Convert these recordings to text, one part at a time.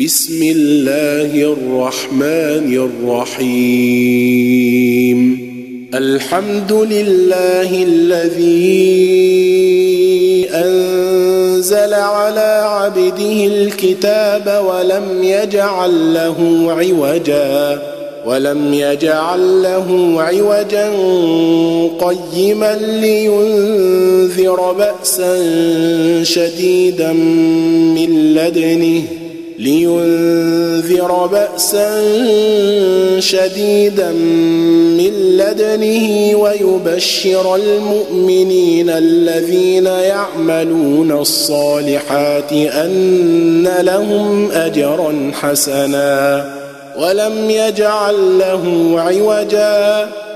بسم الله الرحمن الرحيم. الحمد لله الذي أنزل على عبده الكتاب ولم يجعل له عوجا ولم يجعل له عوجا قيما لينذر بأسا شديدا من لدنه. لينذر بأسا شديدا من لدنه ويبشر المؤمنين الذين يعملون الصالحات أن لهم أجرا حسنا ولم يجعل له عوجا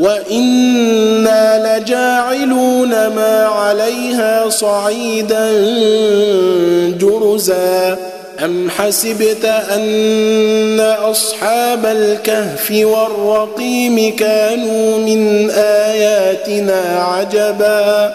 وإنا لجاعلون ما عليها صعيدا جرزا أم حسبت أن أصحاب الكهف والرقيم كانوا من آياتنا عجبا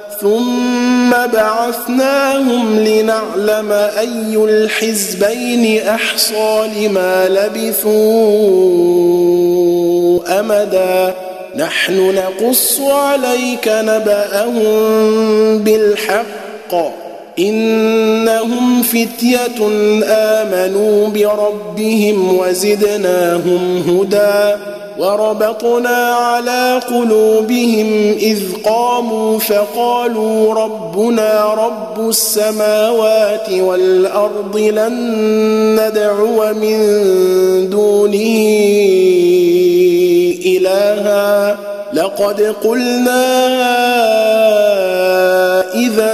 ثم بعثناهم لنعلم أي الحزبين أحصى لما لبثوا أمدا. نحن نقص عليك نبأهم بالحق. إنهم فتية آمنوا بربهم وزدناهم هدى وربطنا على قلوبهم إذ قاموا فقالوا ربنا رب السماوات والأرض لن ندعو من دونه إلها. لقد قلنا إذا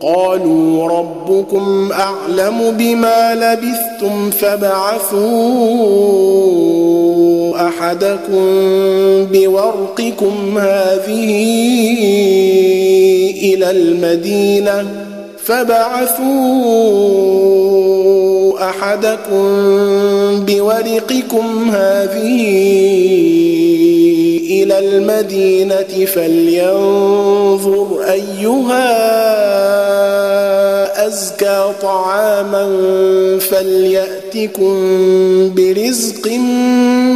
قالوا ربكم أعلم بما لبثتم فابعثوا أحدكم بورقكم هذه إلى المدينة فبعثوا أحدكم بورقكم هذه إلى المدينة فلينظر أيها أزكى طعاما فليأتكم برزق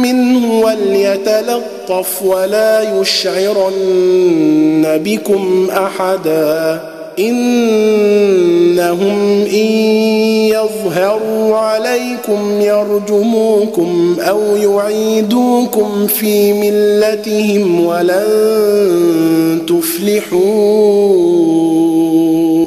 منه وليتلطف ولا يشعرن بكم أحدا إنهم إن يظهروا عليكم يرجموكم أو يعيدوكم في ملتهم ولن تفلحون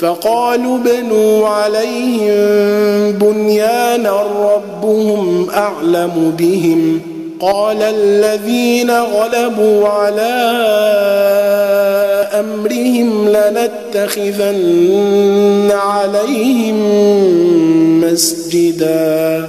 فقالوا بنوا عليهم بنيانا ربهم أعلم بهم. قال الذين غلبوا على أمرهم لنتخذن عليهم مسجدا.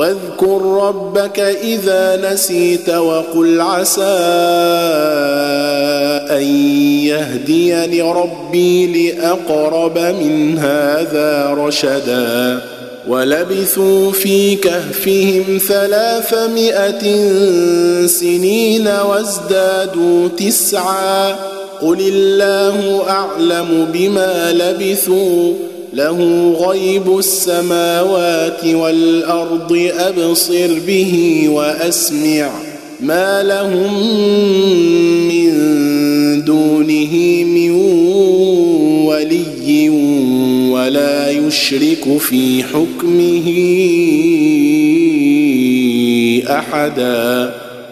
واذكر ربك إذا نسيت وقل عسى أن يهديني ربي لأقرب من هذا رشدا. ولبثوا في كهفهم ثلاثمائة سنين وازدادوا تسعا. قل الله أعلم بما لبثوا. له غيب السماوات والأرض أبصر به وأسمع ما لهم من دونه من ولي ولا يشرك في حكمه أحدا.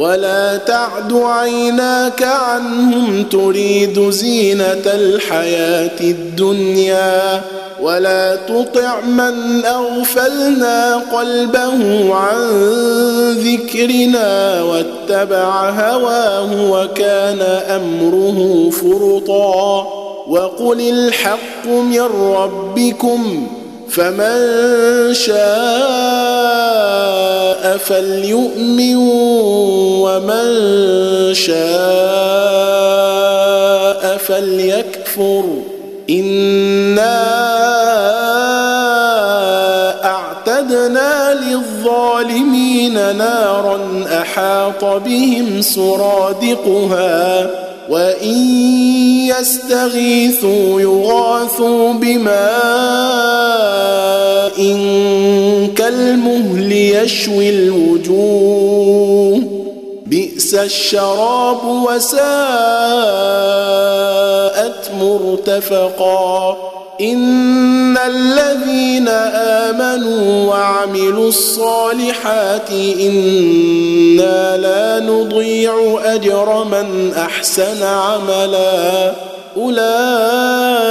ولا تعد عيناك عنهم تريد زينة الحياة الدنيا ولا تطع من أغفلنا قلبه عن ذكرنا واتبع هواه وكان أمره فرطا وقل الحق من ربكم فمن شاء فليؤمن ومن شاء فليكفر. إنا أعتدنا للظالمين نارا أحاط بهم سرادقها. وإن يستغيثوا يغاثوا بماء كالمهل يشوي الوجوه بئس الشراب وساءت مرتفقا ان الذين امنوا وعملوا الصالحات أنا لا نضيع اجر من احسن عملا اولئك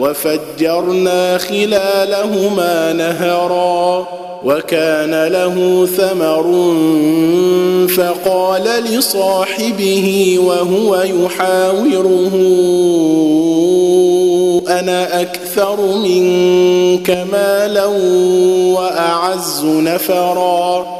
وفجرنا خلالهما نهرا وكان له ثمر فقال لصاحبه وهو يحاوره أنا أكثر منك مالا وأعز نفرا.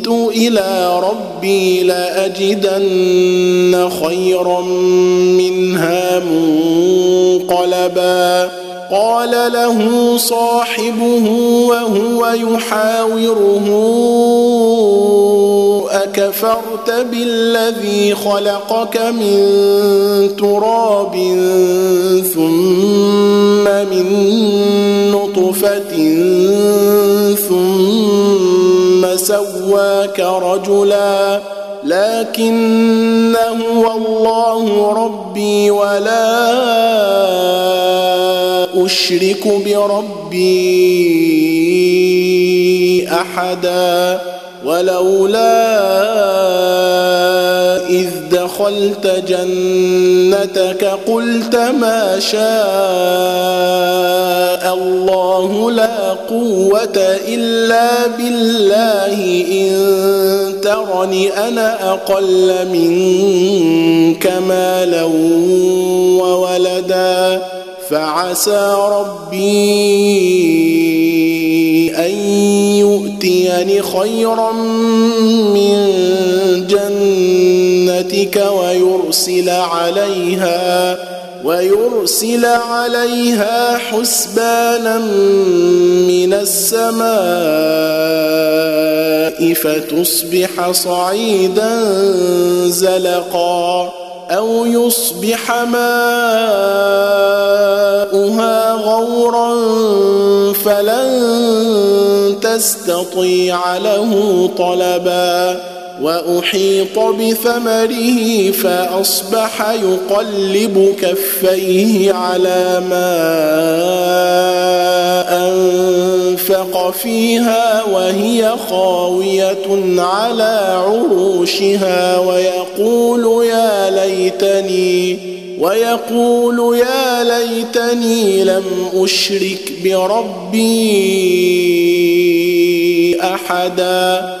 إلى ربي لأجدن خيرا منها منقلبا. قال له صاحبه وهو يحاوره أكفرت بالذي خلقك من تراب ثم من نطفة ثم سواك رجلا لكن هو الله ربي ولا أشرك بربي أحدا ولولا دخلت جنتك قلت ما شاء الله لا قوة إلا بالله. إن ترني أنا أقل منك مالا وولدا فعسى ربي أن يؤتيني خيرا من جنتك ويرسل عليها ويرسل عليها حسبانا من السماء فتصبح صعيدا زلقا أو يصبح ماؤها غورا فلن تستطيع له طلبا وأحيط بثمره فأصبح يقلب كفيه على ما أنفق فيها وهي خاوية على عروشها ويقول يا ليتني ويقول يا ليتني لم أشرك بربي أحدا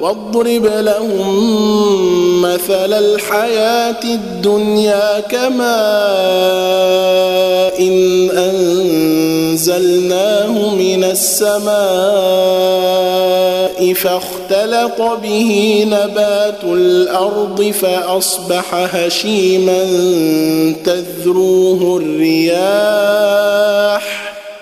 واضرب لهم مثل الحياة الدنيا كماء إن أنزلناه من السماء فاختلط به نبات الأرض فأصبح هشيما تذروه الرياح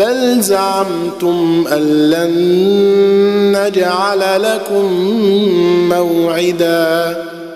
بل زعمتم أن لن نجعل لكم موعدا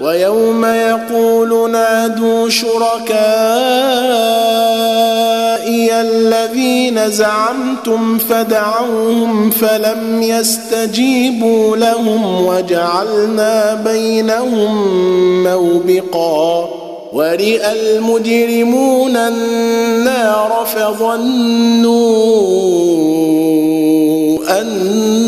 ويوم يقول نادوا شركائي الذين زعمتم فدعوهم فلم يستجيبوا لهم وجعلنا بينهم موبقا ورئ المجرمون النار فظنوا انهم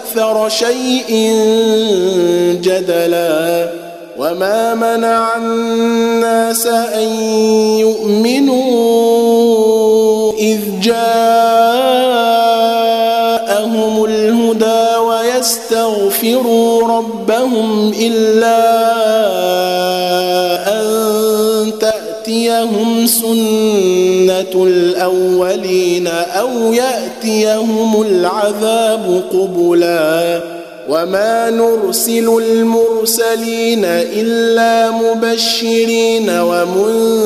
أكثر شيء جدلا وما منع الناس أن يؤمنوا إذ جاءهم الهدى ويستغفروا ربهم إلا أن تاتيهم سنة الأولين أو يأتيهم العذاب قبلا وما نرسل المرسلين إلا مبشرين ومنذرين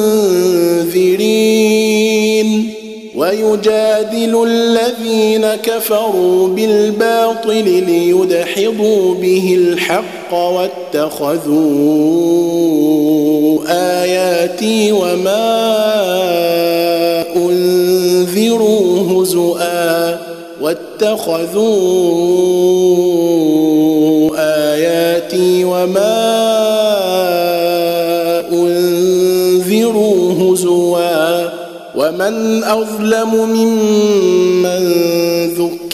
ويجادل الذين كفروا بالباطل ليدحضوا به الحق واتخذوا آياتي وما أنذروا هزؤا واتخذوا آياتي وما أنذروا هزوا ومن أظلم ممن ذكر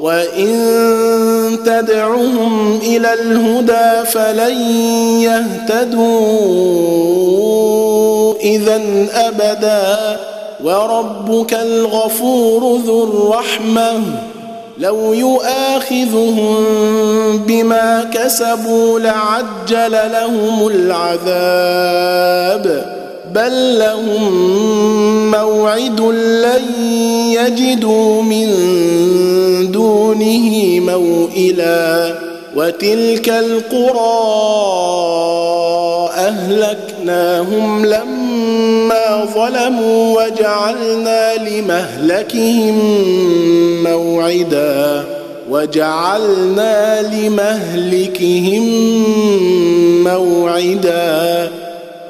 وان تدعهم إلى الهدى فلن يهتدوا اذا ابدا وربك الغفور ذو الرحمه لو يؤاخذهم بما كسبوا لعجل لهم العذاب بل لهم موعد لن يجدوا من دونه موئلا وتلك القرى اهلكناهم لما ظلموا وجعلنا لمهلكهم موعدا وجعلنا لمهلكهم موعدا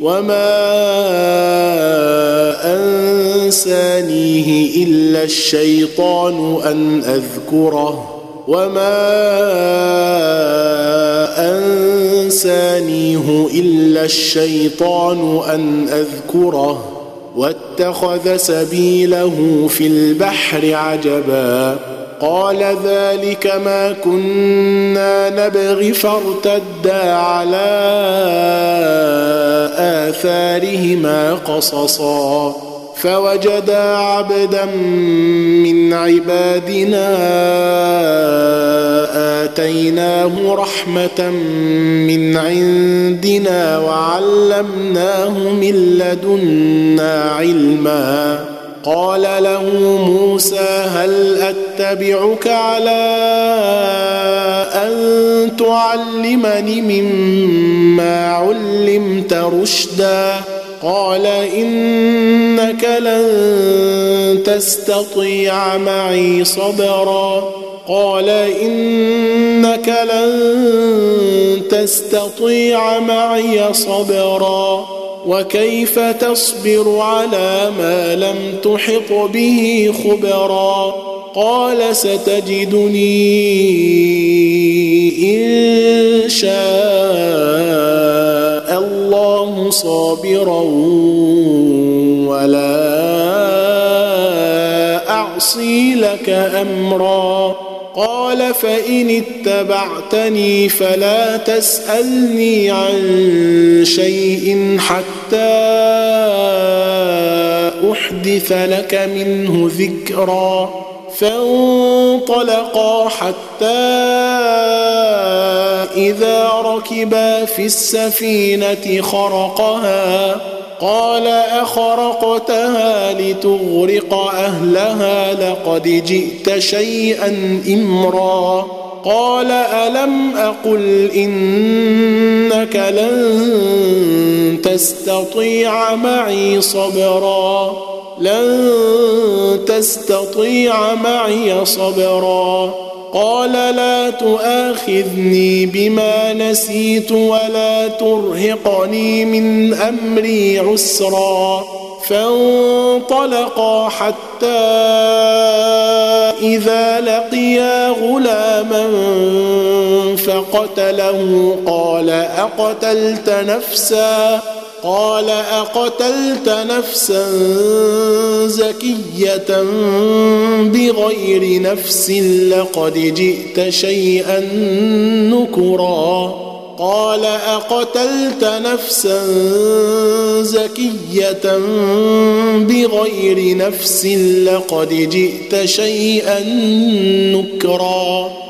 وما انسانيه الا الشيطان ان اذكره وما انسانيه الا الشيطان ان اذكره واتخذ سبيله في البحر عجبا قال ذلك ما كنا نبغي فارتدا على آثارهما قصصا. فوجدا عبدا من عبادنا آتيناه رحمة من عندنا وعلمناه من لدنا علما. قال له موسى هل أتبعك على أن تعلمني مما علمت رشدا؟ قال إنك لن تستطيع معي صبرا. قال إنك لن تستطيع معي صبرا. وكيف تصبر على ما لم تحط به خبرا قال ستجدني إن شاء الله صابرا ولا أعصي لك أمرا قال فإن اتبعتني فلا تسألني عن شيء حتى أحدث لك منه ذكرا فانطلقا حتى إذا ركبا في السفينة خرقها قال أخرقتها لتغرق أهلها لقد جئت شيئا إمرا. قال ألم أقل إنك لن تستطيع معي صبرا. لن تستطيع معي صبرا. قال لا تؤاخذني بما نسيت ولا ترهقني من أمري عسرا. فانطلقا حتى إذا لقيا غلاما فقتله. قال أقتلت نفسا؟ قال أقتلت نفسا زكية بغير نفس لقد جئت شيئا نكرا. قال أقتلت نفسا زكية بغير نفس لقد جئت شيئا نكرا.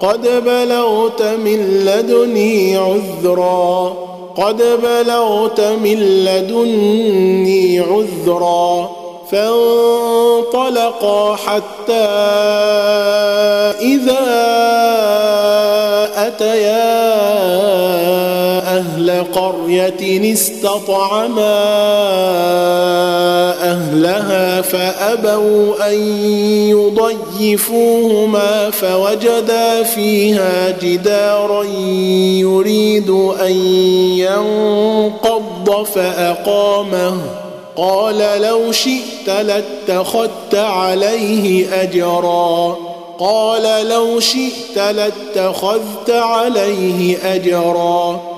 قد بلغت من لدني عذرا قد بلغت من لدني عذرا فانطلقا حتى إذا أتيا قرية استطعما أهلها فأبوا أن يضيفوهما فوجدا فيها جدارا يريد أن ينقض فأقامه. قال لو شئت لاتخذت عليه أجرا. قال لو شئت لاتخذت عليه أجرا.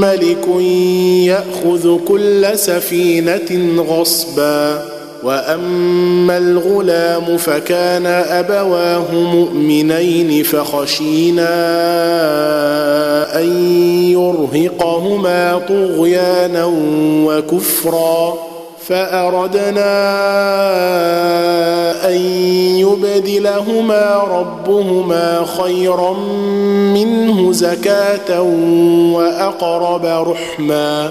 ملك يأخذ كل سفينة غصبا وأما الغلام فكان أبواه مؤمنين فخشينا أن يرهقهما طغيانا وكفرا. فأردنا أن يبدلهما ربهما خيرا منه زكاة وأقرب رحما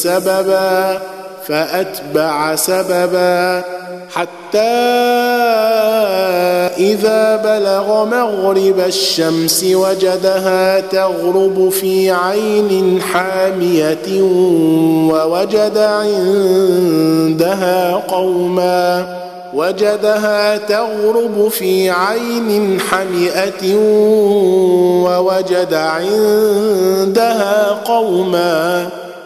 سببا فأتبع سببا حتى إذا بلغ مغرب الشمس وجدها تغرب في عين حامية ووجد عندها قوما وجدها تغرب في عين حمئة ووجد عندها قوما.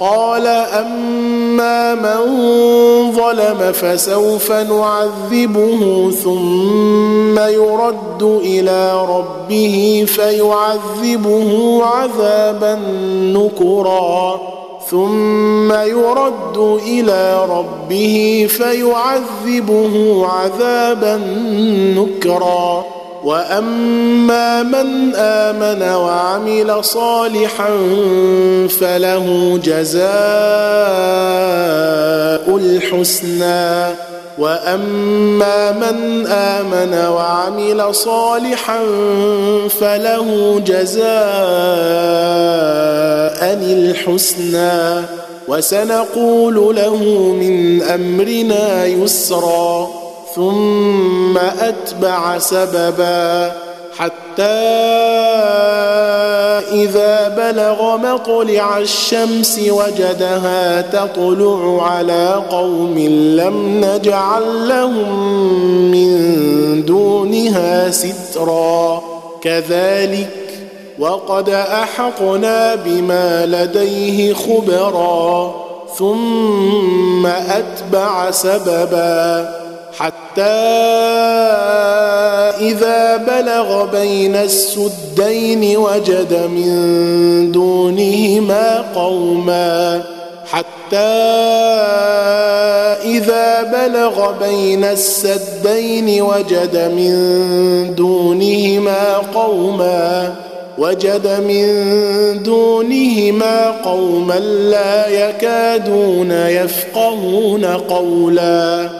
قال أما من ظلم فسوف نعذبه ثم يرد إلى ربه فيعذبه عذابا نكرا ثم يرد إلى ربه فيعذبه عذابا نكرا وأما من آمن وعمل صالحا فله جزاء الحسنى. وأما من آمن وعمل صالحا فله جزاء الحسنى. وسنقول له من أمرنا يسرا. ثم أتبع سببا حتى إذا بلغ مطلع الشمس وجدها تطلع على قوم لم نجعل لهم من دونها سترا. كذلك وقد أحقنا بما لديه خبرا ثم أتبع سببا. حتى إذا بلغ بين السدين وجد من دونهما قوما. حتى إذا بلغ بين السدين وجد من دونهما قوما. وجد من دونهما قوما لا يكادون يفقهون قولا.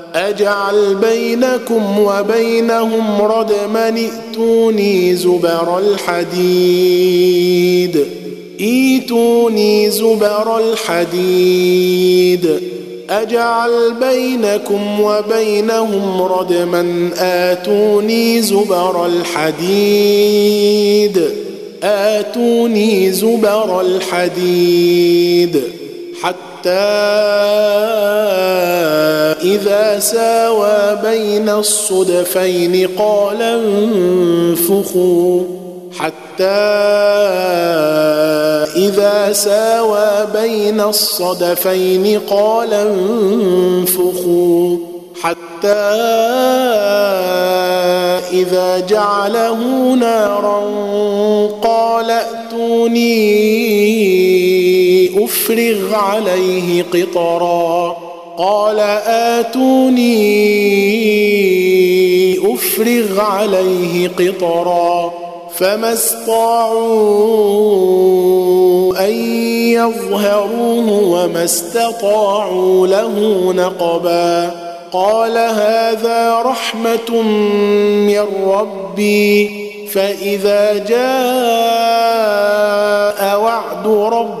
أجعل بينكم وبينهم ردما ائتوني زبر الحديد. ايتوني زبر الحديد. أجعل بينكم وبينهم ردما آتوني زبر الحديد. آتوني زبر الحديد. حتى إذا ساوى بين الصدفين قال انفخوا حتى إذا ساوى بين الصدفين قال انفخوا حتى إذا جعله نارا قال ائتوني أفرغ عليه قطرا. قال آتوني أفرغ عليه قطرا. فما استطاعوا أن يظهروه وما استطاعوا له نقبا. قال هذا رحمة من ربي. فإذا جاء وعد ربي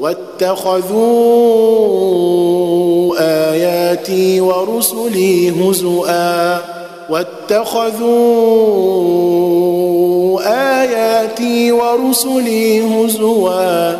واتخذوا آياتي ورسلي هزؤا واتخذوا آياتي ورسلي هزوا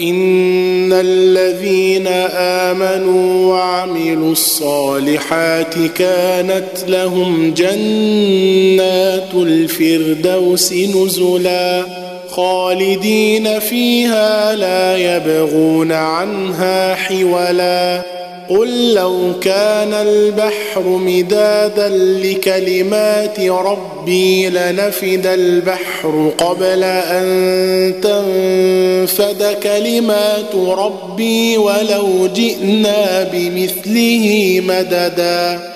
إن الذين آمنوا وعملوا الصالحات كانت لهم جنات الفردوس نزلا خالدين فيها لا يبغون عنها حولا. قل لو كان البحر مدادا لكلمات ربي لنفد البحر قبل أن تنفد كلمات ربي ولو جئنا بمثله مددا.